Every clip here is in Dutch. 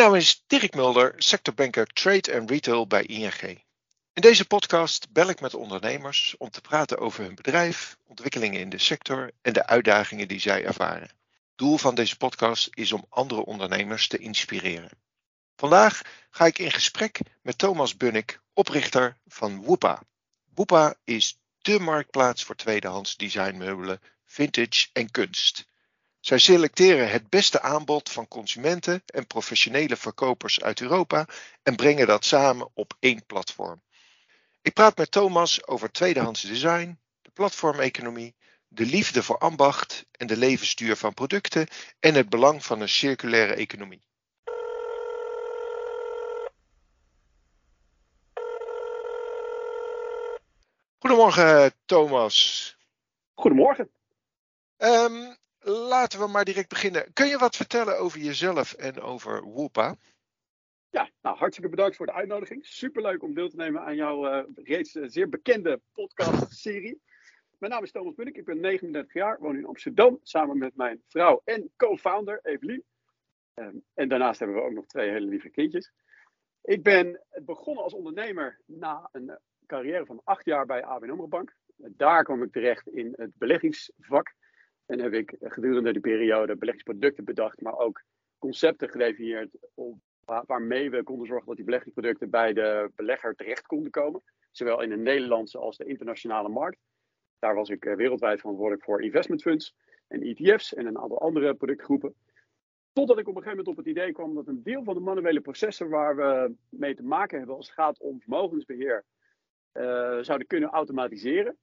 naam is Dirk Mulder, sectorbanker Trade en Retail bij ING. In deze podcast bel ik met ondernemers om te praten over hun bedrijf, ontwikkelingen in de sector en de uitdagingen die zij ervaren. Doel van deze podcast is om andere ondernemers te inspireren. Vandaag ga ik in gesprek met Thomas Bunnik, oprichter van Woepa. Woepa is dé marktplaats voor tweedehands designmeubelen, vintage en kunst. Zij selecteren het beste aanbod van consumenten en professionele verkopers uit Europa en brengen dat samen op één platform. Ik praat met Thomas over tweedehands design, de platformeconomie, de liefde voor ambacht en de levensduur van producten en het belang van een circulaire economie. Goedemorgen Thomas. Goedemorgen. Um, laten we maar direct beginnen. Kun je wat vertellen over jezelf en over Woepa? Ja, nou, hartstikke bedankt voor de uitnodiging. Superleuk om deel te nemen aan jouw uh, reeds uh, zeer bekende podcast-serie. Mijn naam is Thomas Bunnik, ik ben 39 jaar, woon in Amsterdam samen met mijn vrouw en co-founder Evelien. Um, en daarnaast hebben we ook nog twee hele lieve kindjes. Ik ben begonnen als ondernemer na een uh, carrière van acht jaar bij ABN AMRO Bank. Daar kwam ik terecht in het beleggingsvak. En heb ik gedurende die periode beleggingsproducten bedacht, maar ook concepten gedefinieerd waarmee we konden zorgen dat die beleggingsproducten bij de belegger terecht konden komen. Zowel in de Nederlandse als de internationale markt. Daar was ik wereldwijd verantwoordelijk voor investment funds en ETF's en een aantal andere productgroepen. Totdat ik op een gegeven moment op het idee kwam dat een deel van de manuele processen waar we mee te maken hebben als het gaat om vermogensbeheer, uh, zouden kunnen automatiseren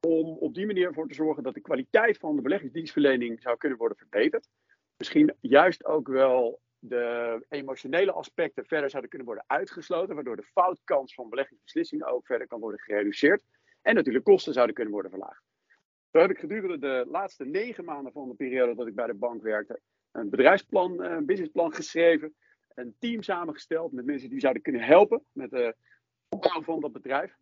om op die manier ervoor te zorgen dat de kwaliteit van de beleggingsdienstverlening zou kunnen worden verbeterd. Misschien juist ook wel de emotionele aspecten verder zouden kunnen worden uitgesloten, waardoor de foutkans van beleggingsbeslissingen ook verder kan worden gereduceerd. En natuurlijk kosten zouden kunnen worden verlaagd. Zo heb ik gedurende de laatste negen maanden van de periode dat ik bij de bank werkte, een bedrijfsplan, een businessplan geschreven, een team samengesteld met mensen die zouden kunnen helpen met de opbouw van dat bedrijf.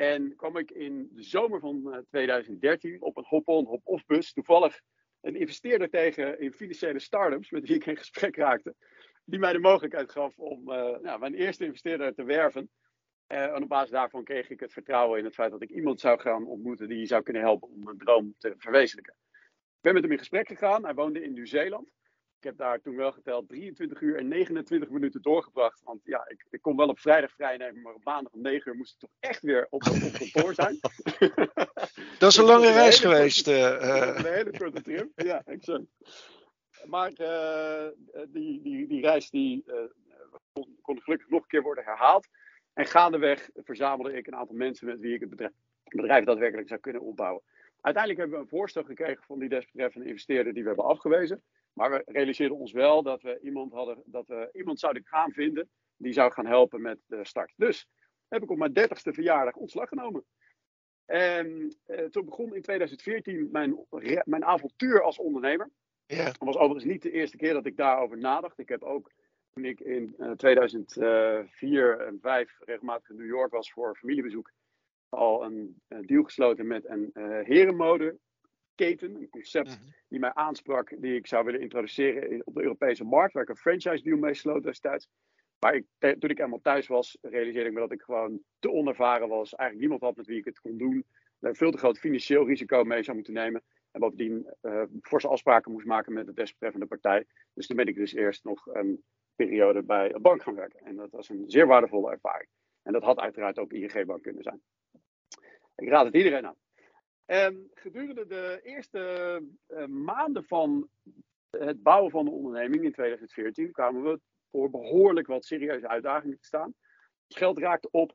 En kwam ik in de zomer van 2013 eh, op een hop-on, hop-off bus toevallig een investeerder tegen in financiële start-ups met wie ik in gesprek raakte. Die mij de mogelijkheid gaf om uh, mijn eerste investeerder te werven. Uh, en op basis daarvan kreeg ik het vertrouwen in het feit dat ik iemand zou gaan ontmoeten die zou kunnen helpen om mijn droom te verwezenlijken. Ik ben met hem in gesprek gegaan. Hij woonde in Nieuw-Zeeland. Ik heb daar toen wel geteld 23 uur en 29 minuten doorgebracht. Want ja, ik, ik kon wel op vrijdag vrij nemen, maar op maandag om 9 uur moest ik toch echt weer op, op kantoor zijn. Dat is een lange reis geweest. Korte, uh, een hele korte trip, ja, exact. Maar uh, die, die, die reis die, uh, kon, kon, gelukkig nog een keer worden herhaald. En gaandeweg verzamelde ik een aantal mensen met wie ik het bedrijf, bedrijf daadwerkelijk zou kunnen opbouwen. Uiteindelijk hebben we een voorstel gekregen van die desbetreffende investeerder die we hebben afgewezen. Maar we realiseerden ons wel dat we iemand, hadden, dat we iemand zouden gaan vinden die zou gaan helpen met de start. Dus heb ik op mijn dertigste verjaardag ontslag genomen. En eh, toen begon in 2014 mijn, mijn avontuur als ondernemer. Ja. Dat was overigens niet de eerste keer dat ik daarover nadacht. Ik heb ook toen ik in uh, 2004 en 2005 regelmatig in New York was voor familiebezoek, al een, een deal gesloten met een uh, herenmode keten, een concept -hmm. die mij aansprak, die ik zou willen introduceren op de Europese markt, waar ik een franchise deal mee sloot destijds. Maar ik, toen ik eenmaal thuis was, realiseerde ik me dat ik gewoon te onervaren was. Eigenlijk niemand had met wie ik het kon doen. Er veel te groot financieel risico mee zou moeten nemen. En bovendien uh, forse afspraken moest maken met de desbetreffende partij. Dus toen ben ik dus eerst nog een periode bij een bank gaan werken. En dat was een zeer waardevolle ervaring. En dat had uiteraard ook ING-bank kunnen zijn. Ik raad het iedereen aan. En gedurende de eerste uh, maanden van het bouwen van de onderneming in 2014 kwamen we voor behoorlijk wat serieuze uitdagingen te staan. Het geld raakte op.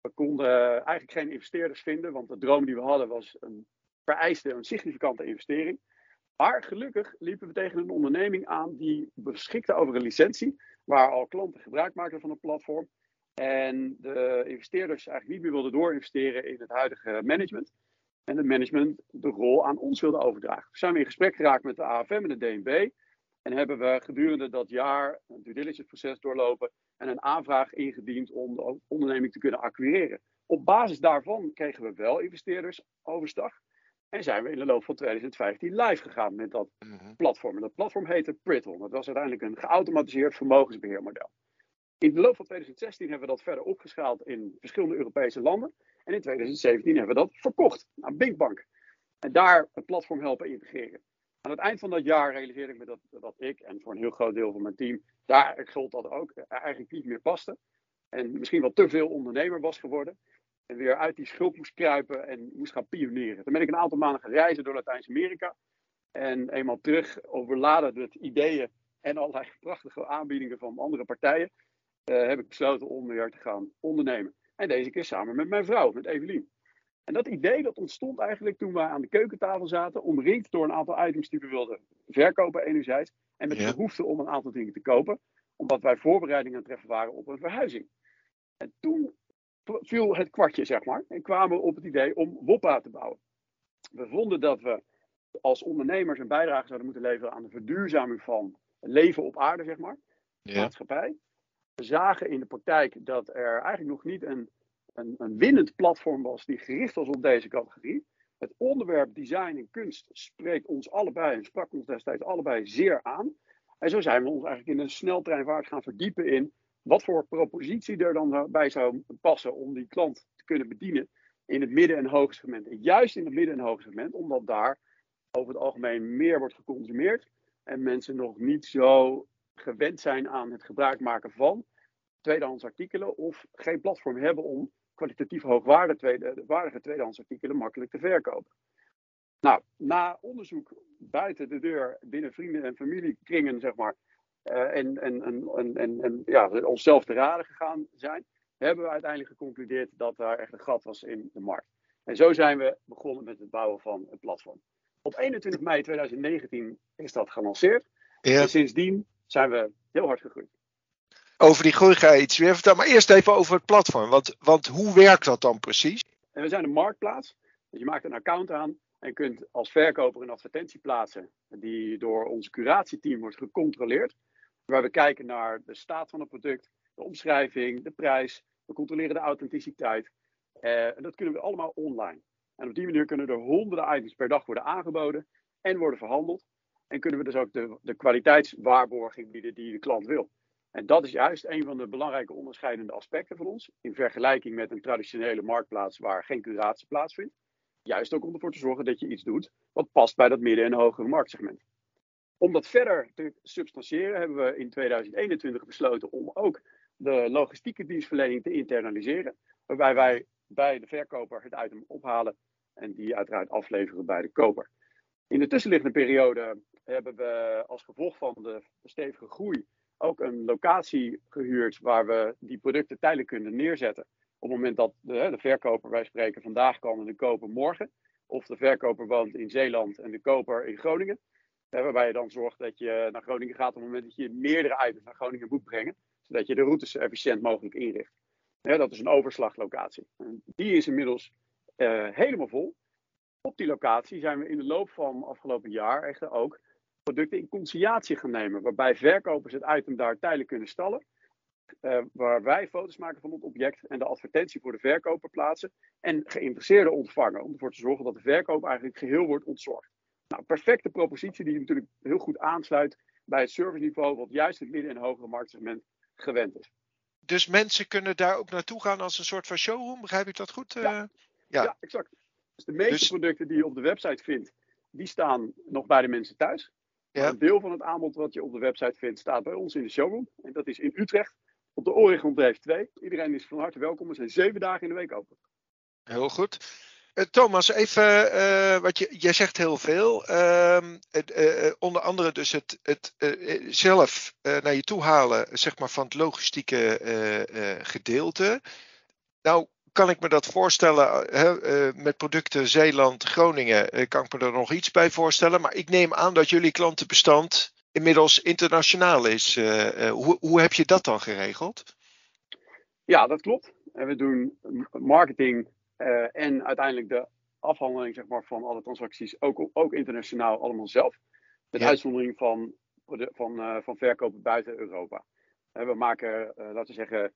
We konden eigenlijk geen investeerders vinden, want de droom die we hadden was een vereiste een significante investering. Maar gelukkig liepen we tegen een onderneming aan die beschikte over een licentie, waar al klanten gebruik maakten van het platform. En de investeerders eigenlijk niet meer wilden doorinvesteren in het huidige management en het management de rol aan ons wilde overdragen. We zijn in gesprek geraakt met de AFM en de DNB. En hebben we gedurende dat jaar een due diligence proces doorlopen en een aanvraag ingediend om de onderneming te kunnen acquireren. Op basis daarvan kregen we wel investeerders overstag. En zijn we in de loop van 2015 live gegaan met dat Mhm. platform. En dat platform heette Prittle. Dat was uiteindelijk een geautomatiseerd vermogensbeheermodel. In de loop van 2016 hebben we dat verder opgeschaald in verschillende Europese landen. En in 2017 hebben we dat verkocht aan Binkbank. En daar het platform helpen integreren. Aan het eind van dat jaar realiseerde ik me dat, dat ik, en voor een heel groot deel van mijn team, daar gold dat ook, eigenlijk niet meer paste. En misschien wel te veel ondernemer was geworden. En weer uit die schulp moest kruipen en moest gaan pionieren. Toen ben ik een aantal maanden gaan reizen door Latijns-Amerika. En eenmaal terug overladen met ideeën en allerlei prachtige aanbiedingen van andere partijen. Eh, heb ik besloten om weer te gaan ondernemen. En deze keer samen met mijn vrouw, met Evelien. En dat idee dat ontstond eigenlijk toen we aan de keukentafel zaten, omringd door een aantal items die we wilden verkopen enerzijds. En met Ja. behoefte om een aantal dingen te kopen, omdat wij voorbereidingen aan het treffen waren op een verhuizing. En toen viel het kwartje, zeg maar, en kwamen we op het idee om Woppa te bouwen. We vonden dat we als ondernemers een bijdrage zouden moeten leveren aan de verduurzaming van leven op aarde, zeg maar Ja. maatschappij. We zagen in de praktijk dat er eigenlijk nog niet een, een, een winnend platform was die gericht was op deze categorie. Het onderwerp design en kunst spreekt ons allebei en sprak ons destijds allebei zeer aan. En zo zijn we ons eigenlijk in een sneltreinvaart gaan verdiepen in wat voor propositie er dan bij zou passen om die klant te kunnen bedienen in het midden- en hoge segment. En juist in het midden- en hoge segment, omdat daar over het algemeen meer wordt geconsumeerd en mensen nog niet zo gewend zijn aan het gebruik maken van tweedehands artikelen of geen platform hebben om kwalitatief hoogwaardige tweede, tweedehands artikelen makkelijk te verkopen. Nou, na onderzoek buiten de deur, binnen vrienden en familiekringen, zeg maar, eh, en, en, en, en, en, ja, onszelf te raden gegaan zijn, hebben we uiteindelijk geconcludeerd dat daar echt een gat was in de markt. En zo zijn we begonnen met het bouwen van het platform. Op 21 mei 2019 is dat gelanceerd. Ja. En sindsdien zijn we heel hard gegroeid. Over die groei ga je iets weer vertellen. Maar eerst even over het platform. Want, want hoe werkt dat dan precies? En we zijn een marktplaats. Dus je maakt een account aan en kunt als verkoper een advertentie plaatsen die door ons curatieteam wordt gecontroleerd. Waar we kijken naar de staat van het product, de omschrijving, de prijs. We controleren de authenticiteit. Eh, en dat kunnen we allemaal online. En op die manier kunnen er honderden items per dag worden aangeboden en worden verhandeld. En kunnen we dus ook de, de kwaliteitswaarborging bieden die de klant wil. En dat is juist een van de belangrijke onderscheidende aspecten van ons. In vergelijking met een traditionele marktplaats waar geen curatie plaatsvindt. Juist ook om ervoor te zorgen dat je iets doet wat past bij dat midden- en hogere marktsegment. Om dat verder te substantiëren hebben we in 2021 besloten om ook de logistieke dienstverlening te internaliseren. Waarbij wij bij de verkoper het item ophalen en die uiteraard afleveren bij de koper. In de tussenliggende periode hebben we als gevolg van de stevige groei ook een locatie gehuurd waar we die producten tijdelijk kunnen neerzetten. Op het moment dat de, de verkoper, wij spreken vandaag kan en de koper morgen. Of de verkoper woont in Zeeland en de koper in Groningen. Eh, waarbij je dan zorgt dat je naar Groningen gaat op het moment dat je meerdere items naar Groningen moet brengen. Zodat je de routes zo efficiënt mogelijk inricht. Dat is een overslaglocatie. En die is inmiddels uh, helemaal vol. Op die locatie zijn we in de loop van afgelopen jaar echter ook producten in conciliatie gaan nemen. Waarbij verkopers het item daar tijdelijk kunnen stallen. Uh, waar wij foto's maken van het object en de advertentie voor de verkoper plaatsen. En geïnteresseerden ontvangen. Om ervoor te zorgen dat de verkoop eigenlijk geheel wordt ontzorgd. Nou, perfecte propositie die natuurlijk heel goed aansluit bij het serviceniveau. Wat juist het midden- en hogere marktsegment gewend is. Dus mensen kunnen daar ook naartoe gaan als een soort van showroom, begrijp ik dat goed? Ja, uh, ja. ja exact. Dus de meeste dus... producten die je op de website vindt, die staan nog bij de mensen thuis. Ja. Een deel van het aanbod wat je op de website vindt, staat bij ons in de showroom. En dat is in Utrecht, op de Origon Dreef 2. Iedereen is van harte welkom. We zijn zeven dagen in de week open. Heel goed. Uh, Thomas, even, uh, wat je, jij zegt heel veel. Uh, onder andere dus het, het eh, zelf naar je toe halen zeg maar, van het logistieke eh, gedeelte. Nou, kan ik me dat voorstellen hè, met producten Zeeland, Groningen, kan ik me er nog iets bij voorstellen. Maar ik neem aan dat jullie klantenbestand inmiddels internationaal is. Uh, hoe, hoe heb je dat dan geregeld? Ja, dat klopt. En we doen marketing en uiteindelijk de afhandeling zeg maar, van alle transacties ook, ook internationaal allemaal zelf. Met ja. uitzondering van, van, van verkopen buiten Europa. We maken, laten we zeggen,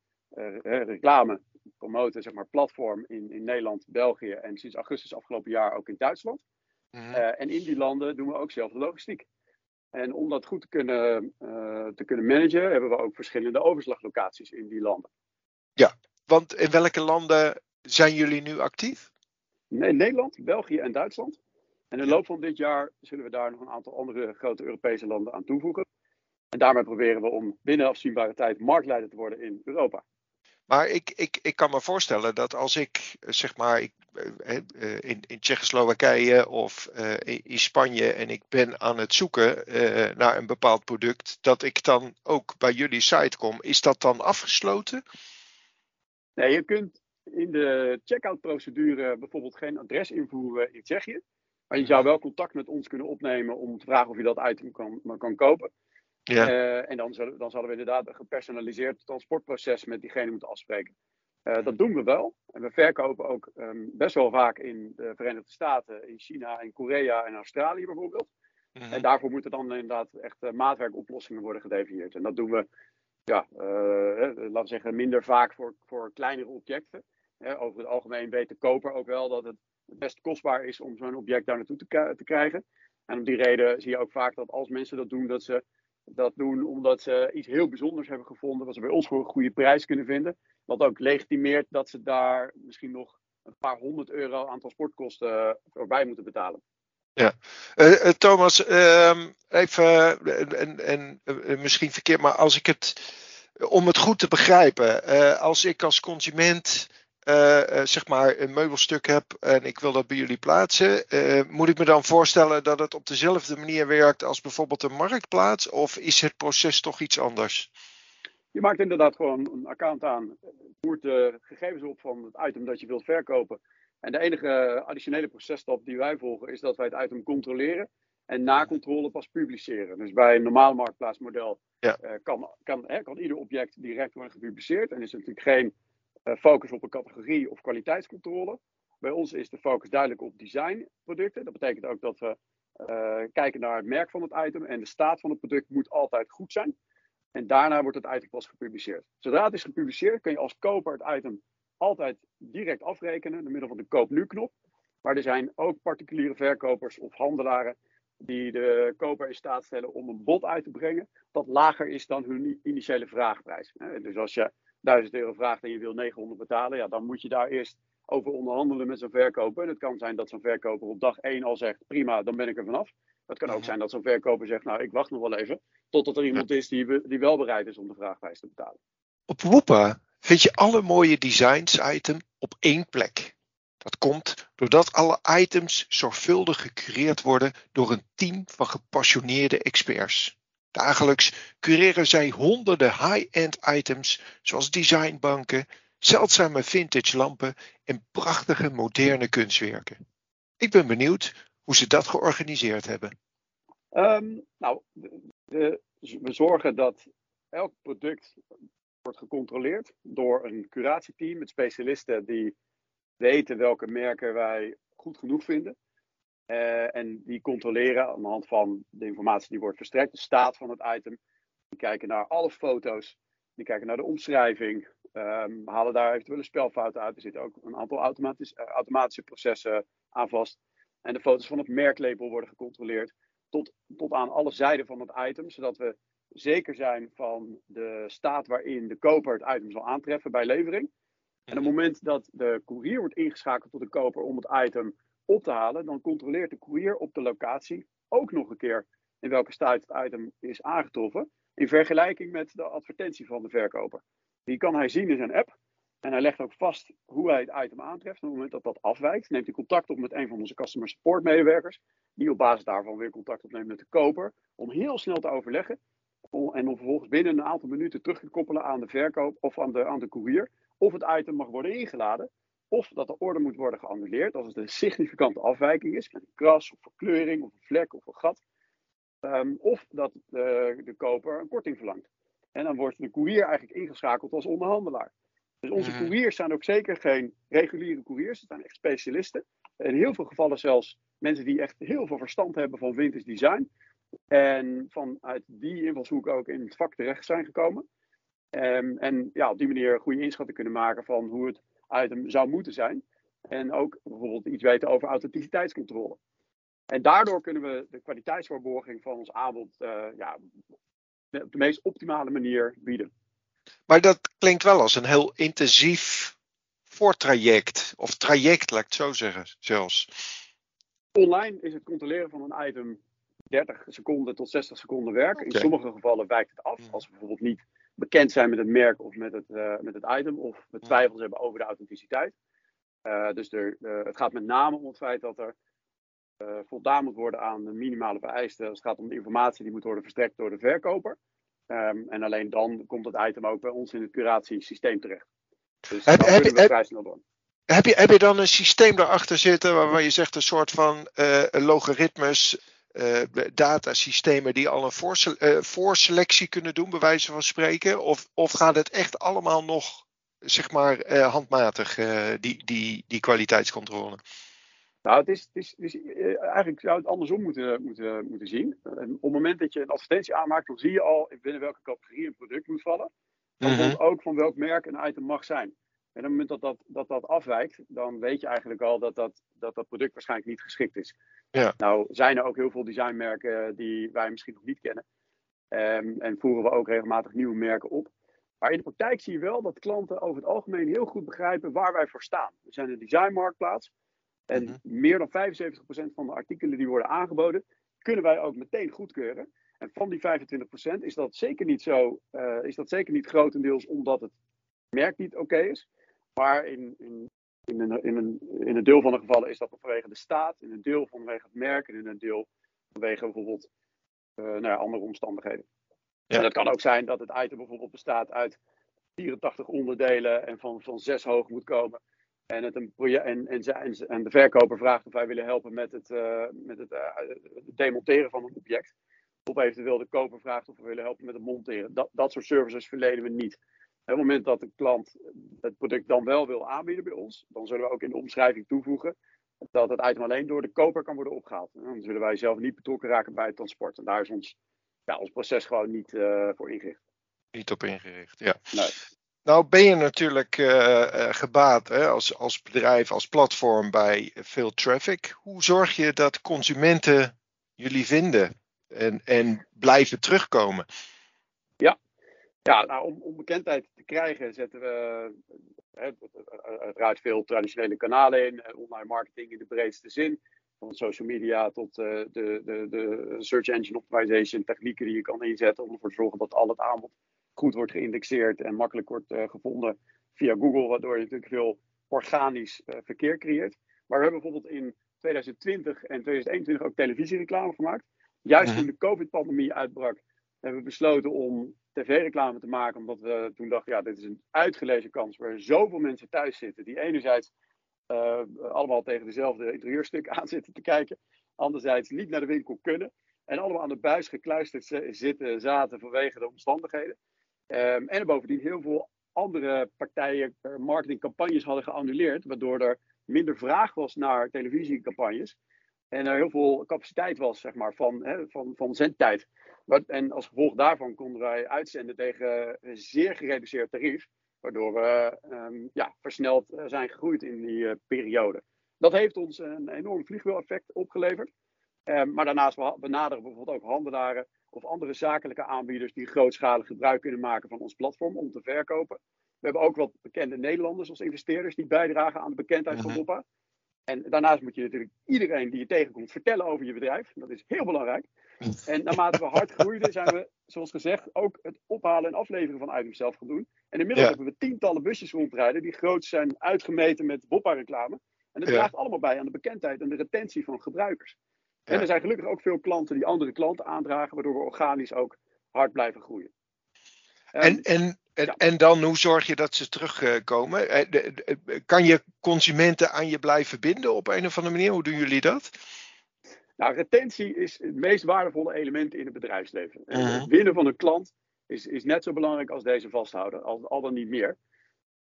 reclame, promoten, zeg maar, platform in, in Nederland, België en sinds augustus afgelopen jaar ook in Duitsland. Mhm. en in die landen doen we ook zelf de logistiek. En om dat goed te kunnen, te kunnen managen, hebben we ook verschillende overslaglocaties in die landen. Ja, want in welke landen zijn jullie nu actief? In Nederland, België en Duitsland. En in de loop van dit jaar zullen we daar nog een aantal andere grote Europese landen aan toevoegen. En daarmee proberen we om binnen afzienbare tijd marktleider te worden in Europa. Maar ik, ik, ik kan me voorstellen dat als ik, zeg maar, ik, eh, eh, in, in Tsjechoslowakije of uh, in Spanje en ik ben aan het zoeken uh, naar een bepaald product, dat ik dan ook bij jullie site kom. Is dat dan afgesloten? Nee, je kunt in de checkout procedure bijvoorbeeld geen adres invoeren in Tsjechië. Maar je zou wel contact met ons kunnen opnemen om te vragen of je dat item kan, kan kopen. Ja. Uh, en dan, zullen, dan zouden we inderdaad een gepersonaliseerd transportproces met diegene moeten afspreken. Uh, dat doen we wel. En we verkopen ook um, best wel vaak in de Verenigde Staten, in China, in Korea en Australië bijvoorbeeld. -hmm. En daarvoor moeten dan inderdaad echt uh, maatwerkoplossingen worden gedefinieerd. En dat doen we, ja, laten we zeggen, minder vaak voor, voor kleinere objecten. over het algemeen weet de koper ook wel dat het best kostbaar is om zo'n object daar naartoe te, te krijgen. En om die reden zie je ook vaak dat als mensen dat doen, dat ze dat doen omdat ze iets heel bijzonders hebben gevonden, wat ze bij ons voor een goede prijs kunnen vinden. Wat ook legitimeert dat ze daar misschien nog een paar honderd euro aan transportkosten voorbij moeten betalen. Ja, uh, uh, Thomas, uh, even, en, en misschien verkeerd, maar als ik het, om het goed te begrijpen, als ik als consument uh, zeg maar een meubelstuk heb en ik wil dat bij jullie plaatsen, uh, moet ik me dan voorstellen dat het op dezelfde manier werkt als bijvoorbeeld een marktplaats? Of is het proces toch iets anders? Je maakt inderdaad gewoon een account aan, voert de gegevens op van het item dat je wilt verkopen. En de enige additionele processtap die wij volgen is dat wij het item controleren en na controle pas publiceren. Dus bij een normaal marktplaatsmodel ja. uh, kan, kan, hè, kan ieder object direct worden gepubliceerd en is er natuurlijk geen focus op een categorie of kwaliteitscontrole. Bij ons is de focus duidelijk op designproducten. Dat betekent ook dat we uh, kijken naar het merk van het item en de staat van het product moet altijd goed zijn. En daarna wordt het item pas gepubliceerd. Zodra het is gepubliceerd kun je als koper het item altijd direct afrekenen door middel van de koop nu knop. Maar er zijn ook particuliere verkopers of handelaren die de koper in staat stellen om een bod uit te brengen dat lager is dan hun initiële vraagprijs. Dus als je 1000 euro vraagt en je wil 900 betalen, ja, dan moet je daar eerst over onderhandelen met zo'n verkoper. En het kan zijn dat zo'n verkoper op dag 1 al zegt: prima, dan ben ik er vanaf. Het kan ook mhm. zijn dat zo'n verkoper zegt: nou, ik wacht nog wel even. Totdat er iemand is die, die wel bereid is om de vraagprijs te betalen. Op Woepa vind je alle mooie designs item op één plek. Dat komt doordat alle items zorgvuldig gecureerd worden door een team van gepassioneerde experts. Dagelijks cureren zij honderden high-end items zoals designbanken, zeldzame vintage lampen en prachtige moderne kunstwerken. Ik ben benieuwd hoe ze dat georganiseerd hebben. Um, nou, we zorgen dat elk product wordt gecontroleerd door een curatieteam met specialisten die weten welke merken wij goed genoeg vinden. Uh, en die controleren aan de hand van de informatie die wordt verstrekt, de staat van het item. Die kijken naar alle foto's, die kijken naar de omschrijving, um, halen daar eventuele spelfouten uit. Er zitten ook een aantal automatisch, uh, automatische processen aan vast. En de foto's van het merklabel worden gecontroleerd tot, tot aan alle zijden van het item, zodat we zeker zijn van de staat waarin de koper het item zal aantreffen bij levering. En op het moment dat de courier wordt ingeschakeld tot de koper om het item op te halen, dan controleert de courier op de locatie ook nog een keer in welke staat het item is aangetroffen. In vergelijking met de advertentie van de verkoper. Die kan hij zien in zijn app. En hij legt ook vast hoe hij het item aantreft. Op het moment dat dat afwijkt, neemt hij contact op met een van onze customer support medewerkers. Die op basis daarvan weer contact opneemt met de koper. Om heel snel te overleggen. En om vervolgens binnen een aantal minuten terug te koppelen aan de verkoop of aan de, aan de courier. Of het item mag worden ingeladen. Of dat de order moet worden geannuleerd als het een significante afwijking is, een kras of verkleuring of een vlek of een gat. Um, of dat de, de, koper een korting verlangt. En dan wordt de courier eigenlijk ingeschakeld als onderhandelaar. Dus onze couriers zijn ook zeker geen reguliere couriers, het zijn echt specialisten. In heel veel gevallen zelfs mensen die echt heel veel verstand hebben van vintage design. En vanuit die invalshoek ook in het vak terecht zijn gekomen. Um, en ja, op die manier een goede inschatting kunnen maken van hoe het item zou moeten zijn. En ook bijvoorbeeld iets weten over authenticiteitscontrole. En daardoor kunnen we de kwaliteitswaarborging van ons aanbod ja, op de meest optimale manier bieden. Maar dat klinkt wel als een heel intensief voortraject. Of traject, laat ik het zo zeggen, zelfs. Online is het controleren van een item 30 seconden tot 60 seconden werk. In sommige gevallen wijkt het af. Als we bijvoorbeeld niet bekend zijn met het merk of met het, uh, met het item. Of we twijfels hebben over de authenticiteit. Uh, dus er, uh, het gaat met name om het feit dat er voldaan moet worden aan de minimale vereisten. Het gaat om de informatie die moet worden verstrekt door de verkoper. Um, en alleen dan komt het item ook bij ons in het curatiesysteem terecht. Dus heb, heb, je, vrij snel door. Heb je, heb je dan een systeem daarachter zitten waarvan je zegt een soort van uh, logaritmes, datasystemen die al een uh, voorselectie kunnen doen, bij wijze van spreken? Of, of gaat het echt allemaal nog, zeg maar, handmatig, die, die, die kwaliteitscontrole? Nou, het is, het is, het is, eigenlijk zou het andersom moeten, moeten, moeten zien. op het moment dat je een advertentie aanmaakt, dan zie je al binnen welke categorie een product moet vallen. Dan mm ook van welk merk een item mag zijn. En op het moment dat dat, dat, dat afwijkt, dan weet je eigenlijk al dat dat, dat dat product waarschijnlijk niet geschikt is. Ja. Nou zijn er ook heel veel designmerken die wij misschien nog niet kennen. Um, en voeren we ook regelmatig nieuwe merken op. Maar in de praktijk zie je wel dat klanten over het algemeen heel goed begrijpen waar wij voor staan. We zijn een designmarktplaats. En mhm. meer dan 75% van de artikelen die worden aangeboden, kunnen wij ook meteen goedkeuren. En van die 25% is dat zeker niet zo, uh, is dat zeker niet grotendeels omdat het merk niet oké is. Maar in, in, in, een, in, een, in een deel van de gevallen is dat vanwege de staat, in een deel vanwege het merk en in een deel vanwege bijvoorbeeld uh, nou ja, andere omstandigheden. Ja. En dat kan ook zijn dat het item bijvoorbeeld bestaat uit 84 onderdelen en van, van 6 hoog moet komen. En, het een en, en, en, de verkoper vraagt of wij willen helpen met het, uh, met het, uh, het demonteren van een object. Of eventueel de koper vraagt of we willen helpen met het monteren. Dat, dat soort services verlenen we niet. Op het moment dat de klant het product dan wel wil aanbieden bij ons, dan zullen we ook in de omschrijving toevoegen dat het item alleen door de koper kan worden opgehaald. dan zullen wij zelf niet betrokken raken bij het transport. En daar is ons, ja, ons proces gewoon niet uh, voor ingericht. Niet op ingericht, ja. Nee. Nou ben je natuurlijk uh, gebaat hè, als, als bedrijf, als platform bij veel traffic. Hoe zorg je dat consumenten jullie vinden en, en blijven terugkomen? Ja, nou, om, om bekendheid te krijgen zetten we uh, uiteraard veel traditionele kanalen in. Online marketing in de breedste zin. Van social media tot de, de, de search engine optimization technieken die je kan inzetten. Om ervoor te zorgen dat al het aanbod goed wordt geïndexeerd en makkelijk wordt uh, gevonden via Google, waardoor je natuurlijk veel organisch uh, verkeer creëert. Maar we hebben bijvoorbeeld in 2020 en 2021 ook televisiereclame gemaakt. Juist mhm. toen de COVID-pandemie uitbrak, hebben we besloten om tv-reclame te maken. Omdat we toen dachten, ja, dit is een uitgelezen kans waar zoveel mensen thuis zitten. Die enerzijds uh, allemaal tegen dezelfde interieurstuk aan zitten te kijken. Anderzijds niet naar de winkel kunnen. En allemaal aan de buis gekluisterd zitten, zaten vanwege de omstandigheden. Um, en bovendien heel veel andere partijen uh, marketingcampagnes hadden geannuleerd, waardoor er minder vraag was naar televisiecampagnes. En er heel veel capaciteit was, zeg maar, van, hè, van, van zendtijd. En als gevolg daarvan konden wij uitzenden tegen een zeer gereduceerd tarief. Waardoor we um, ja, versneld eh, zijn gegroeid in die uh, periode. Dat heeft ons een enorm vliegwiel-effect opgeleverd. Um, maar daarnaast benaderen we bijvoorbeeld ook handelaren of andere zakelijke aanbieders die grootschalig gebruik kunnen maken van ons platform om te verkopen. We hebben ook wat bekende Nederlanders als investeerders die bijdragen aan de bekendheid van Hoppa. En daarnaast moet je natuurlijk iedereen die je tegenkomt vertellen over je bedrijf. Dat is heel belangrijk. En naarmate we hard groeiden, zijn we, zoals gezegd, ook het ophalen en afleveren van items zelf gaan doen. En inmiddels hebben we tientallen busjes rondrijden die groot zijn uitgemeten met Boppa-reclame. En dat draagt allemaal bij aan de bekendheid en de retentie van gebruikers. En er zijn gelukkig ook veel klanten die andere klanten aandragen, waardoor we organisch ook hard blijven groeien. En, en, en, en dan, hoe zorg je dat ze terugkomen? Eh, kan je consumenten aan je blijven binden op een of andere manier? Hoe doen jullie dat? Nou, retentie is het meest waardevolle element in het bedrijfsleven. En mhm. het winnen van een klant is, is net zo belangrijk als deze vasthouden, al, al dan niet meer.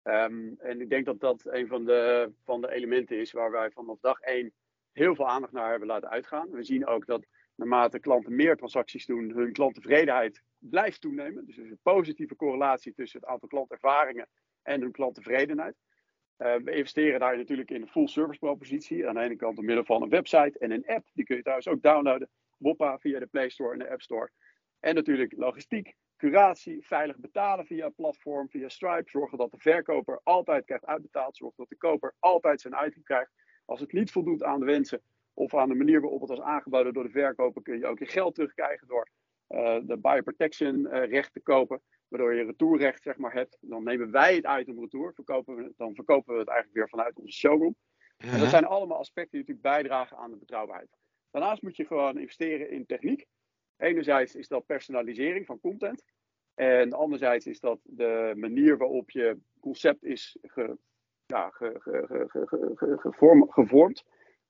Um, en ik denk dat dat een van de, van de elementen is waar wij vanaf dag één heel veel aandacht naar hebben laten uitgaan. We zien ook dat naarmate klanten meer transacties doen, hun klanttevredenheid blijft toenemen. Dus er is een positieve correlatie tussen het aantal klantervaringen en hun klanttevredenheid. Uh, we investeren daar natuurlijk in een full service propositie. Aan de ene kant door middel van een website en een app. Die kun je trouwens ook downloaden. Woppa via de Play Store en de App Store. En natuurlijk logistiek, curatie, veilig betalen via een platform, via Stripe. Zorgen dat de verkoper altijd krijgt uitbetaald. Zorgen dat de koper altijd zijn item krijgt. Als het niet voldoet aan de wensen of aan de manier waarop het was aangeboden door de verkoper, kun je ook je geld terugkrijgen door de buyer protection uh, recht te kopen. Waardoor je retourrecht zeg maar, hebt. Dan nemen wij het item retour. Verkopen we, dan verkopen we het eigenlijk weer vanuit onze showroom. En dat zijn allemaal aspecten die natuurlijk bijdragen aan de betrouwbaarheid. Daarnaast moet je gewoon investeren in techniek. Enerzijds is dat personalisering van content. En anderzijds is dat de manier waarop je concept is ge, ja, ge, ge, gevorm, gevormd.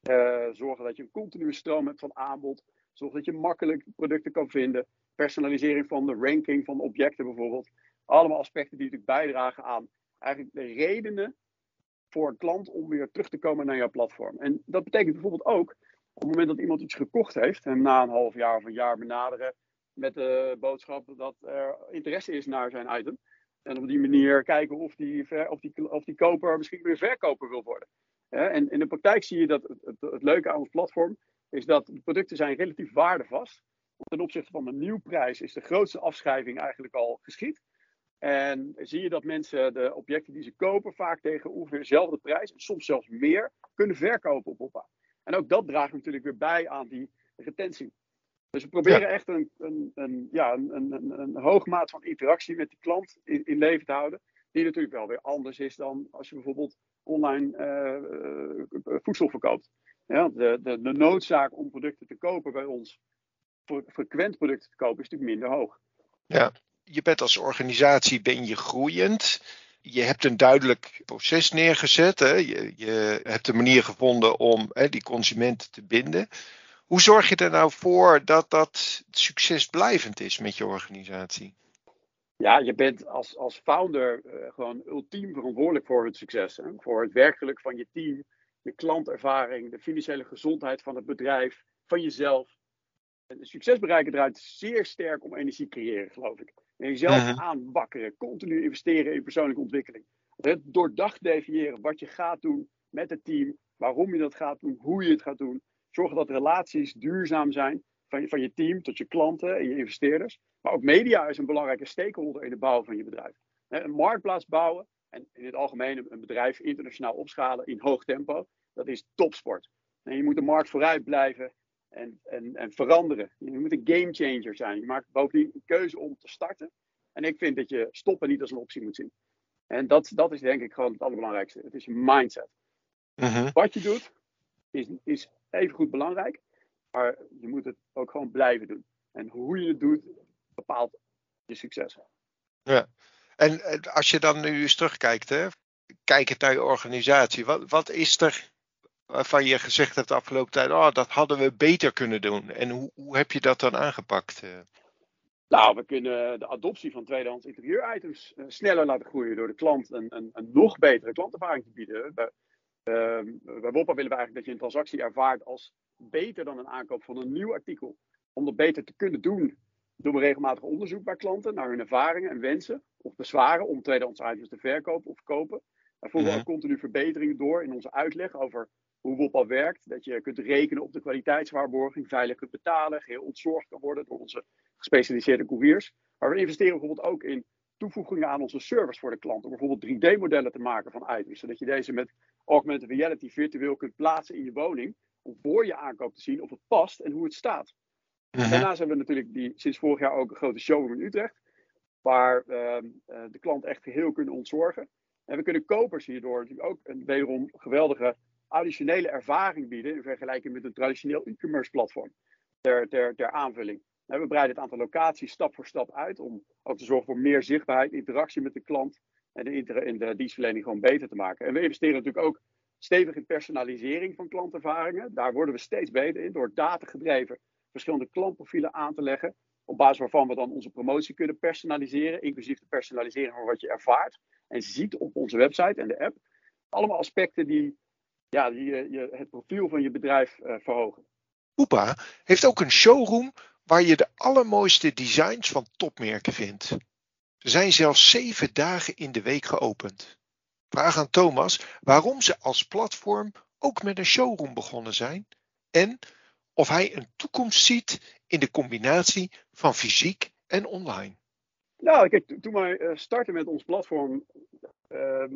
Uh, zorgen dat je een continue stroom hebt van aanbod. Zorg dat je makkelijk producten kan vinden. Personalisering van de ranking van objecten bijvoorbeeld. Allemaal aspecten die natuurlijk bijdragen aan eigenlijk de redenen voor een klant om weer terug te komen naar jouw platform. En dat betekent bijvoorbeeld ook op het moment dat iemand iets gekocht heeft, en na een half jaar of een jaar benaderen met de boodschap dat er interesse is naar zijn item. En op die manier kijken of die, of die, of die koper misschien weer verkoper wil worden. En in de praktijk zie je dat het, het, het leuke aan ons platform is dat de producten zijn relatief waardevast. Ten opzichte van de nieuwprijs is de grootste afschrijving eigenlijk al geschied. En zie je dat mensen de objecten die ze kopen vaak tegen ongeveer dezelfde prijs, en soms zelfs meer, kunnen verkopen op Oppa. En ook dat draagt natuurlijk weer bij aan die retentie. Dus we proberen echt een, een, een, ja, een, een, een hoge maat van interactie met die klant in, in, leven te houden. Die natuurlijk wel weer anders is dan als je bijvoorbeeld online uh, voedsel verkoopt. Ja, de, de, de noodzaak om producten te kopen bij ons, frequent producten te kopen, is natuurlijk minder hoog. Ja, je bent als organisatie ben je groeiend je hebt een duidelijk proces neergezet. Hè? Je, je, hebt een manier gevonden om hè, die consumenten te binden. Hoe zorg je er nou voor dat dat succesblijvend is met je organisatie? Ja, je bent als, als founder uh, gewoon ultiem verantwoordelijk voor het succes. Hè? Voor het werkelijk van je team, je klantervaring, de financiële gezondheid van het bedrijf, van jezelf. En succes bereiken draait zeer sterk om energie creëren, geloof ik. En jezelf uh aanbakkeren, continu investeren in persoonlijke ontwikkeling. Het doordacht definiëren wat je gaat doen met het team, waarom je dat gaat doen, hoe je het gaat doen. Zorgen dat relaties duurzaam zijn van je, van je team tot je klanten en je investeerders. Maar ook media is een belangrijke stakeholder in de bouw van je bedrijf. Een marktplaats bouwen en in het algemeen een bedrijf internationaal opschalen in hoog tempo, dat is topsport. En je moet de markt vooruit blijven en, en, en veranderen. Je moet een game changer zijn. Je maakt bovendien een keuze om te starten. En ik vind dat je stoppen niet als een optie moet zien. En dat, dat is denk ik gewoon het allerbelangrijkste. Het is je mindset. Mhm. Wat je doet is, is even goed belangrijk. Maar je moet het ook gewoon blijven doen. En hoe je het doet bepaalt je succes. Ja. En als je dan nu eens terugkijkt, hè, kijk naar je organisatie. Wat, wat is er waarvan je gezegd hebt de afgelopen tijd, oh, dat hadden we beter kunnen doen. En hoe, hoe heb je dat dan aangepakt? Eh? Nou, we kunnen de adoptie van tweedehands interieuritems uh, sneller laten groeien door de klant een, een, een nog betere klantervaring te bieden. Bij, uh, bij Woppa willen we eigenlijk dat je een transactie ervaart als beter dan een aankoop van een nieuw artikel. Om dat beter te kunnen doen, doen we regelmatig onderzoek bij klanten naar hun ervaringen en wensen of bezwaren om tweedehands items te verkopen of kopen. Daar voeren we mhm. ook continu verbeteringen door in onze uitleg over hoe WOPA werkt. Dat je kunt rekenen op de kwaliteitswaarborging, veilig kunt betalen, geheel ontzorgd kan worden door onze gespecialiseerde couriers. Maar we investeren bijvoorbeeld ook in toevoegingen aan onze service voor de klant. Om bijvoorbeeld 3D-modellen te maken van items. Zodat je deze met augmented reality virtueel kunt plaatsen in je woning. Om voor je aankoop te zien of het past en hoe het staat. Mhm. Daarnaast hebben we natuurlijk die, sinds vorig jaar ook een grote showroom in Utrecht. Waar uh, de klant echt geheel kunnen ontzorgen. En we kunnen kopers hierdoor natuurlijk ook een wederom geweldige additionele ervaring bieden in vergelijking met een traditioneel e-commerce platform ter, ter, ter aanvulling. We breiden het aantal locaties stap voor stap uit om ook te zorgen voor meer zichtbaarheid, interactie met de klant en de, in de dienstverlening gewoon beter te maken. En we investeren natuurlijk ook stevig in personalisering van klantervaringen. Daar worden we steeds beter in door datagedreven verschillende klantprofielen aan te leggen. Op basis waarvan we dan onze promotie kunnen personaliseren, inclusief de personalisering van wat je ervaart en ziet op onze website en de app. Allemaal aspecten die ja, die, eh, je, het profiel van je bedrijf uh, verhogen. Poepa heeft ook een showroom waar je de allermooiste designs van topmerken vindt. Ze zijn zelfs zeven dagen in de week geopend. Vraag aan Thomas waarom ze als platform ook met een showroom begonnen zijn en of hij een toekomst ziet in de combinatie van fysiek en online. Nou, kijk, toen wij eh, startten met ons platform, ehm,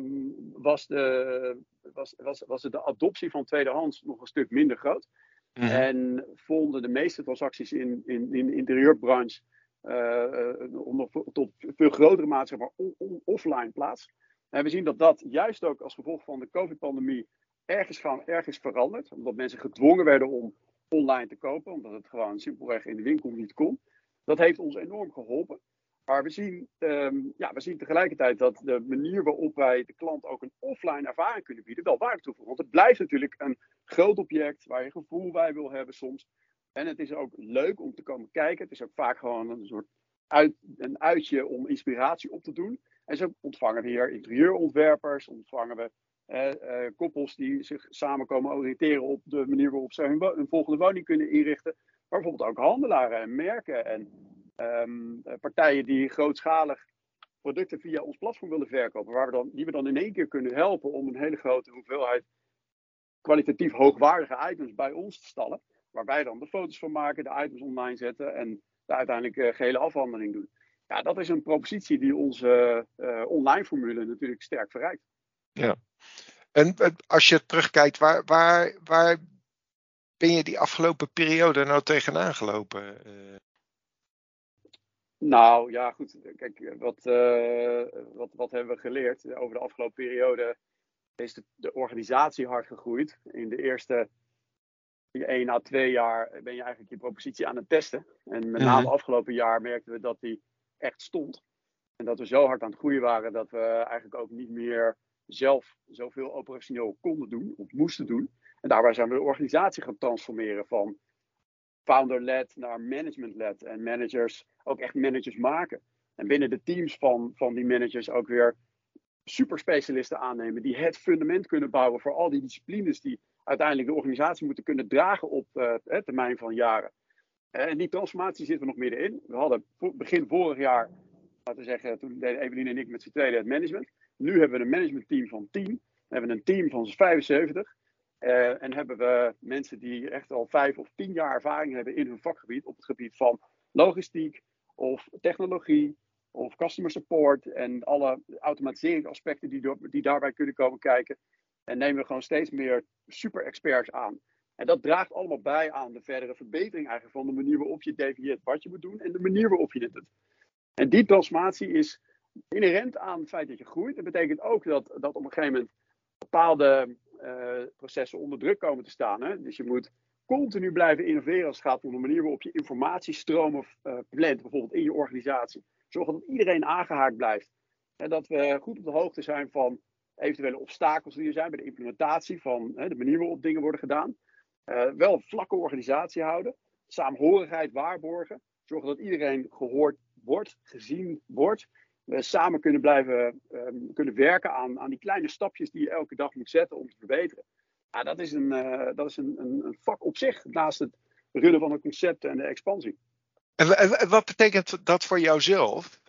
was, de, was, was, was de adoptie van tweedehands nog een stuk minder groot. Mhm. En vonden de meeste transacties in, in, in de interieurbranche uh, tot veel grotere mate maar, offline plaats. En we zien dat dat juist ook als gevolg van de COVID-pandemie ergens, gaan, ergens verandert. Omdat mensen gedwongen werden om online te kopen, omdat het gewoon simpelweg in de winkel niet kon. Dat heeft ons enorm geholpen. Maar we zien, ehm, ja, we zien tegelijkertijd dat de manier waarop wij de klant ook een offline ervaring kunnen bieden, wel waarde toevoegt. Want het blijft natuurlijk een groot object waar je gevoel bij wil hebben soms. En het is ook leuk om te komen kijken. Het is ook vaak gewoon een soort uit, een uitje om inspiratie op te doen. En zo ontvangen we hier interieurontwerpers, ontvangen we koppels die zich samen komen oriënteren op de manier waarop ze hun, volgende woning kunnen inrichten. Maar bijvoorbeeld ook handelaren en merken en um, partijen die grootschalig producten via ons platform willen verkopen, waar we dan, die we dan in één keer kunnen helpen om een hele grote hoeveelheid kwalitatief hoogwaardige items bij ons te stallen. Waar wij dan de foto's van maken, de items online zetten en de uiteindelijk uh, gehele afhandeling doen. Ja, dat is een propositie die onze uh, online formule natuurlijk sterk verrijkt. Ja, en als je terugkijkt, waar, waar, waar ben je die afgelopen periode nou tegenaan gelopen? Nou ja, goed. Kijk, wat, uh, wat, wat hebben we geleerd? Over de afgelopen periode is de, de organisatie hard gegroeid. In de eerste 1 à 2 jaar ben je eigenlijk je propositie aan het testen. En met name mhm. afgelopen jaar merkten we dat die echt stond. En dat we zo hard aan het groeien waren dat we eigenlijk ook niet meer zelf zoveel operationeel konden doen of moesten doen. En daarbij zijn we de organisatie gaan transformeren van founder-led naar management-led. En managers ook echt managers maken. En binnen de teams van, van die managers ook weer superspecialisten aannemen die het fundament kunnen bouwen voor al die disciplines die uiteindelijk de organisatie moeten kunnen dragen op uh, termijn van jaren. Eh, en die transformatie zitten we nog middenin. We hadden begin vorig jaar, laten we zeggen, toen deden Evelien en ik met z'n tweeën het management. Nu hebben we een managementteam van 10. We hebben een team van 75. Uh, en hebben we mensen die echt al vijf of tien jaar ervaring hebben in hun vakgebied op het gebied van logistiek of technologie of customer support en alle automatiseringsaspecten die, die daarbij kunnen komen kijken. En nemen we gewoon steeds meer super experts aan. En dat draagt allemaal bij aan de verdere verbetering eigenlijk van de manier waarop je definieert wat je moet doen en de manier waarop je dit doet. En die transformatie is inherent aan het feit dat je groeit. Dat betekent ook dat, dat op een gegeven moment bepaalde uh, processen onder druk komen te staan. Hè? Dus je moet continu blijven innoveren als het gaat om de manier waarop je informatiestromen uh, plant, bijvoorbeeld in je organisatie. Zorgen dat iedereen aangehaakt blijft. En dat we goed op de hoogte zijn van eventuele obstakels die er zijn bij de implementatie van hè, de manier waarop dingen worden gedaan. Uh, wel een vlakke organisatie houden, saamhorigheid waarborgen, zorgen dat iedereen gehoord wordt, gezien wordt. We samen kunnen blijven um, kunnen werken aan, aan die kleine stapjes die je elke dag moet zetten om te verbeteren. Ja, dat is, een, uh, dat is een, een, een, vak op zich, naast het runnen van een concept en de expansie. En, en wat betekent dat voor jouzelf?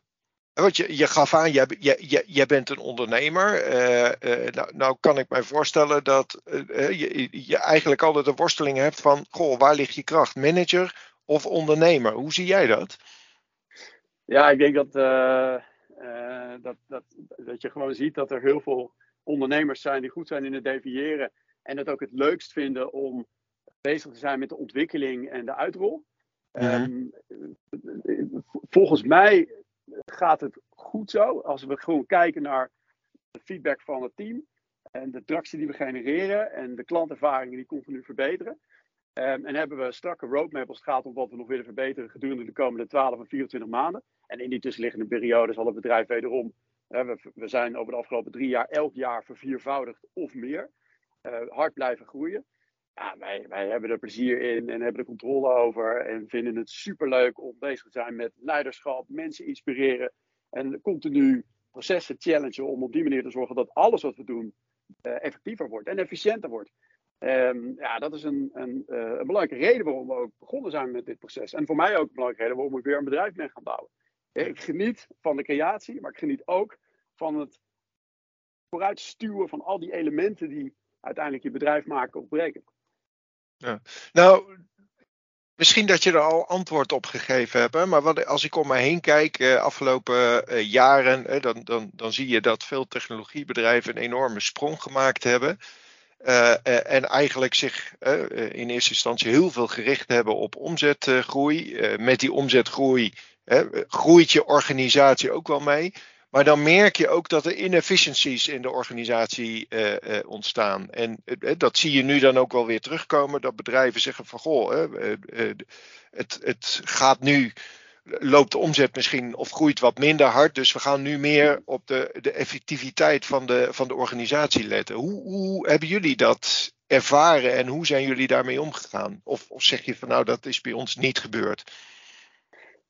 Want je, je gaf aan, jij, je, je, bent een ondernemer. Uh, uh, nou, nou, kan ik mij voorstellen dat je, je, eigenlijk altijd een worsteling hebt van, goh, waar ligt je kracht? Manager of ondernemer? Hoe zie jij dat? Ja, ik denk dat, dat, dat, dat je gewoon ziet dat er heel veel ondernemers zijn die goed zijn in het deviëren. En het ook het leukst vinden om bezig te zijn met de ontwikkeling en de uitrol. Mm volgens mij gaat het goed zo. Als we gewoon kijken naar de feedback van het team en de tractie die we genereren en de klantervaringen die continu verbeteren. Um, en hebben we strakke roadmap als het gaat om wat we nog willen verbeteren gedurende de komende 12 en 24 maanden. En in die tussenliggende periode zal het bedrijf wederom, we, we, zijn over de afgelopen drie jaar elk jaar verviervoudigd of meer, uh, hard blijven groeien ja, wij, wij hebben er plezier in en hebben er controle over. En vinden het superleuk om bezig te zijn met leiderschap, mensen inspireren. En continu processen challengen om op die manier te zorgen dat alles wat we doen uh, effectiever wordt en efficiënter wordt. Um, ja, dat is een, een, uh, een, belangrijke reden waarom we ook begonnen zijn met dit proces. En voor mij ook een belangrijke reden waarom ik weer een bedrijf ben gaan bouwen. Ik geniet van de creatie, maar ik geniet ook van het vooruitstuwen van al die elementen die uiteindelijk je bedrijf maken of breken. Nou, Misschien dat je er al antwoord op gegeven hebt, maar als ik om me heen kijk, eh, afgelopen eh, jaren, eh, dan, dan, dan zie je dat veel technologiebedrijven een enorme sprong gemaakt hebben. Uh, en eigenlijk zich in eerste instantie heel veel gericht hebben op omzetgroei. met die omzetgroei groeit je organisatie ook wel mee. Maar dan merk je ook dat er inefficiencies in de organisatie uh, uh, ontstaan. En uh, dat zie je nu dan ook wel weer terugkomen. Dat bedrijven zeggen van goh, het, het gaat nu, loopt de omzet misschien of groeit wat minder hard. Dus we gaan nu meer op de, de effectiviteit van de, van de organisatie letten. Hoe, hoe hebben jullie dat ervaren en hoe zijn jullie daarmee omgegaan? Of, of zeg je van nou dat is bij ons niet gebeurd?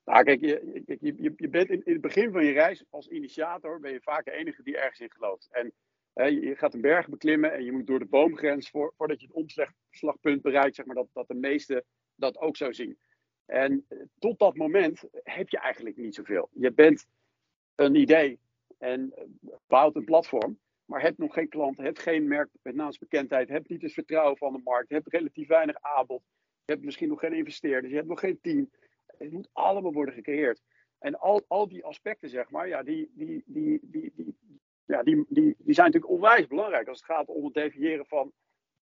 Nou, kijk, je, je, je bent in, het begin van je reis als initiator ben je vaak de enige die ergens in gelooft. En hè, je gaat een berg beklimmen en je moet door de boomgrens voor, voordat je het omslagpunt bereikt, zeg maar, dat, dat de meesten dat ook zo zien. En eh, tot dat moment heb je eigenlijk niet zoveel. Je bent een idee en eh, bouwt een platform, maar hebt nog geen klant, hebt geen merk met naamsbekendheid, hebt niet het vertrouwen van de markt, hebt relatief weinig aanbod, hebt misschien nog geen investeerders, je hebt nog geen team. Het moet allemaal worden gecreëerd. En al, al die aspecten, zeg maar, ja, die, die, die, die, die, ja, die, die, die zijn natuurlijk onwijs belangrijk als het gaat om het definiëren van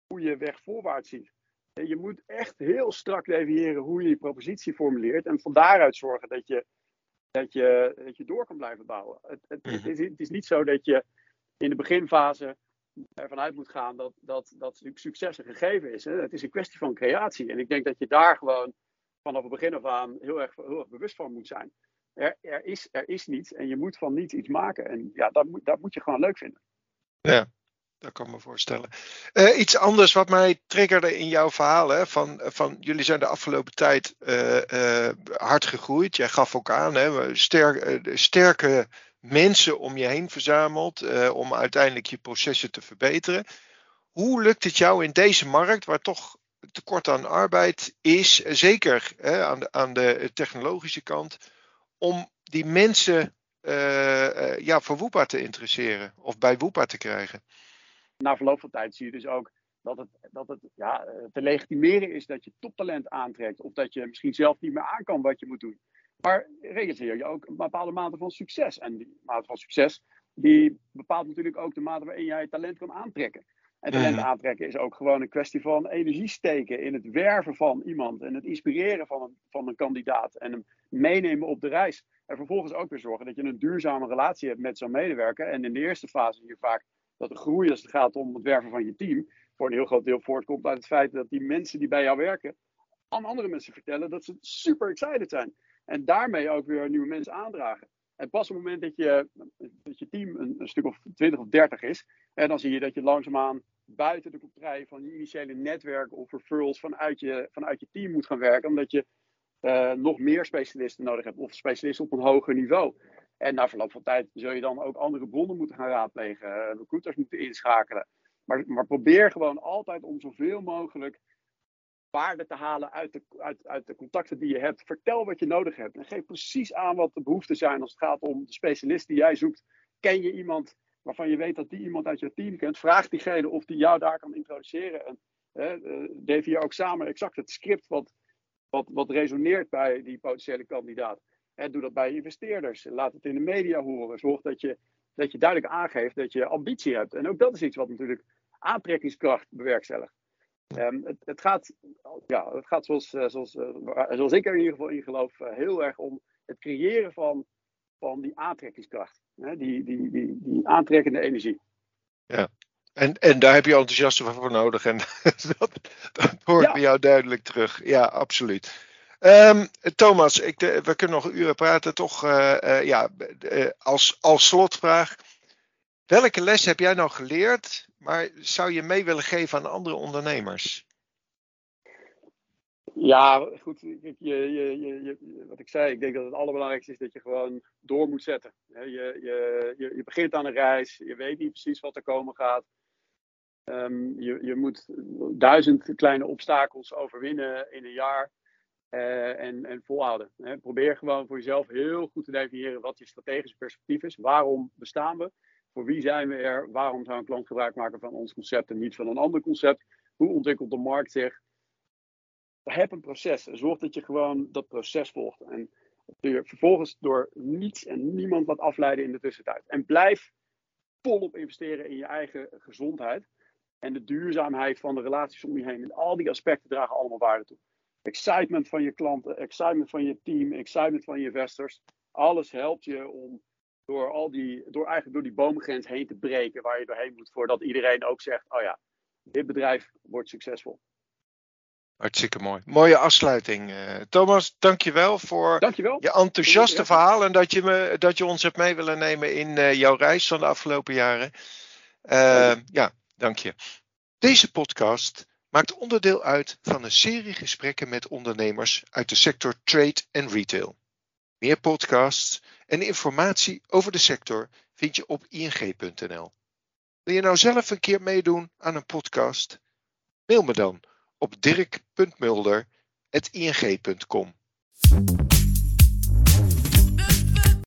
hoe je weg voorwaarts ziet. Je moet echt heel strak definiëren hoe je je propositie formuleert en van daaruit zorgen dat je, dat je, dat je door kan blijven bouwen. Het, het, het, mhm. is, het is niet zo dat je in de beginfase ervan uit moet gaan dat, dat, dat succes een gegeven is. Hè? Het is een kwestie van creatie. En ik denk dat je daar gewoon vanaf het begin af aan heel erg, heel erg bewust van moet zijn. Er, er, is, er is niets en je moet van niets iets maken. En ja, dat moet, dat moet je gewoon leuk vinden. Ja, dat kan me voorstellen. Uh, iets anders wat mij triggerde in jouw verhaal. Hè, van, van jullie zijn de afgelopen tijd uh, uh, hard gegroeid. Jij gaf ook aan, hè, sterk, sterke mensen om je heen verzameld. om uiteindelijk je processen te verbeteren. Hoe lukt het jou in deze markt, waar toch tekort aan arbeid is, zeker hè, aan, de, aan de technologische kant, om die mensen uh, ja, voor Woepa te interesseren of bij Woepa te krijgen. Na verloop van tijd zie je dus ook dat het, dat het ja, te legitimeren is dat je toptalent aantrekt. Of dat je misschien zelf niet meer aan kan wat je moet doen. Maar realiseer je ook een bepaalde mate van succes. En die mate van succes die bepaalt natuurlijk ook de mate waarin jij talent kan aantrekken. En talent mhm. aantrekken is ook gewoon een kwestie van energie steken in het werven van iemand en het inspireren van een, van een kandidaat en hem meenemen op de reis. En vervolgens ook weer zorgen dat je een duurzame relatie hebt met zo'n medewerker. En in de eerste fase zie je vaak dat de groei als het gaat om het werven van je team voor een heel groot deel voortkomt uit het feit dat die mensen die bij jou werken aan andere mensen vertellen dat ze super excited zijn. En daarmee ook weer nieuwe mensen aandragen. En pas op het moment dat je, dat je team een, een stuk of 20 of 30 is, en dan zie je dat je langzaamaan buiten de contraille van je initiële netwerk of referrals vanuit je, vanuit je team moet gaan werken. Omdat je uh, nog meer specialisten nodig hebt of specialisten op een hoger niveau. En na verloop van tijd zul je dan ook andere bronnen moeten gaan raadplegen, uh, recruiters moeten inschakelen. Maar, maar probeer gewoon altijd om zoveel mogelijk waarde te halen uit de, uit, uit de contacten die je hebt. Vertel wat je nodig hebt en geef precies aan wat de behoeften zijn als het gaat om de specialist die jij zoekt. Ken je iemand waarvan je weet dat die iemand uit je team kent, vraag diegene of die jou daar kan introduceren. En uh, je ook samen exact het script wat, wat, wat resoneert bij die potentiële kandidaat. En doe dat bij investeerders. Laat het in de media horen. Zorg dat je, dat je duidelijk aangeeft dat je ambitie hebt. En ook dat is iets wat natuurlijk aantrekkingskracht bewerkstelligt. Um, het, het, gaat, ja, het gaat zoals, eh, zoals, uh, zoals ik er in ieder geval in geloof, heel erg om het creëren van, van die aantrekkingskracht. Hè, die, die, die, die aantrekkende energie. Ja, en, en daar heb je enthousiasme voor nodig. En dat, dat hoort bij jou duidelijk terug. Ja, absoluut. Um, Thomas, ik, we kunnen nog uren praten. Toch uh, uh, ja, uh, als, als slotvraag. Welke les heb jij nou geleerd, maar zou je mee willen geven aan andere ondernemers? Ja, goed. Je, je, je, wat ik zei, ik denk dat het allerbelangrijkste is dat je gewoon door moet zetten. Je, begint aan een reis, je weet niet precies wat er komen gaat. Um, je, moet duizend kleine obstakels overwinnen in een jaar uh, en, en volhouden. Hè. Probeer gewoon voor jezelf heel goed te definiëren wat je strategische perspectief is. Waarom bestaan we? Voor wie zijn we er? Waarom zou een klant gebruik maken van ons concept en niet van een ander concept? Hoe ontwikkelt de markt zich? Heb een proces zorg dat je gewoon dat proces volgt. En je vervolgens door niets en niemand laat afleiden in de tussentijd. En blijf volop investeren in je eigen gezondheid. En de duurzaamheid van de relaties om je heen. En al die aspecten dragen allemaal waarde toe. Excitement van je klanten, excitement van je team, excitement van je investors. Alles helpt je om door, al die, door eigenlijk door die boomgrens heen te breken waar je doorheen moet. Voordat iedereen ook zegt, oh ja, dit bedrijf wordt succesvol. Hartstikke mooi. Mooie afsluiting. Uh, Thomas, dankjewel voor dankjewel. je enthousiaste verhaal en dat je, me, dat je ons hebt mee willen nemen in uh, jouw reis van de afgelopen jaren. Uh, ja, dank je. Deze podcast maakt onderdeel uit van een serie gesprekken met ondernemers uit de sector trade en retail. Meer podcasts en informatie over de sector vind je op ing.nl. Wil je nou zelf een keer meedoen aan een podcast? Mail me dan op dirk.mulder.ing.com.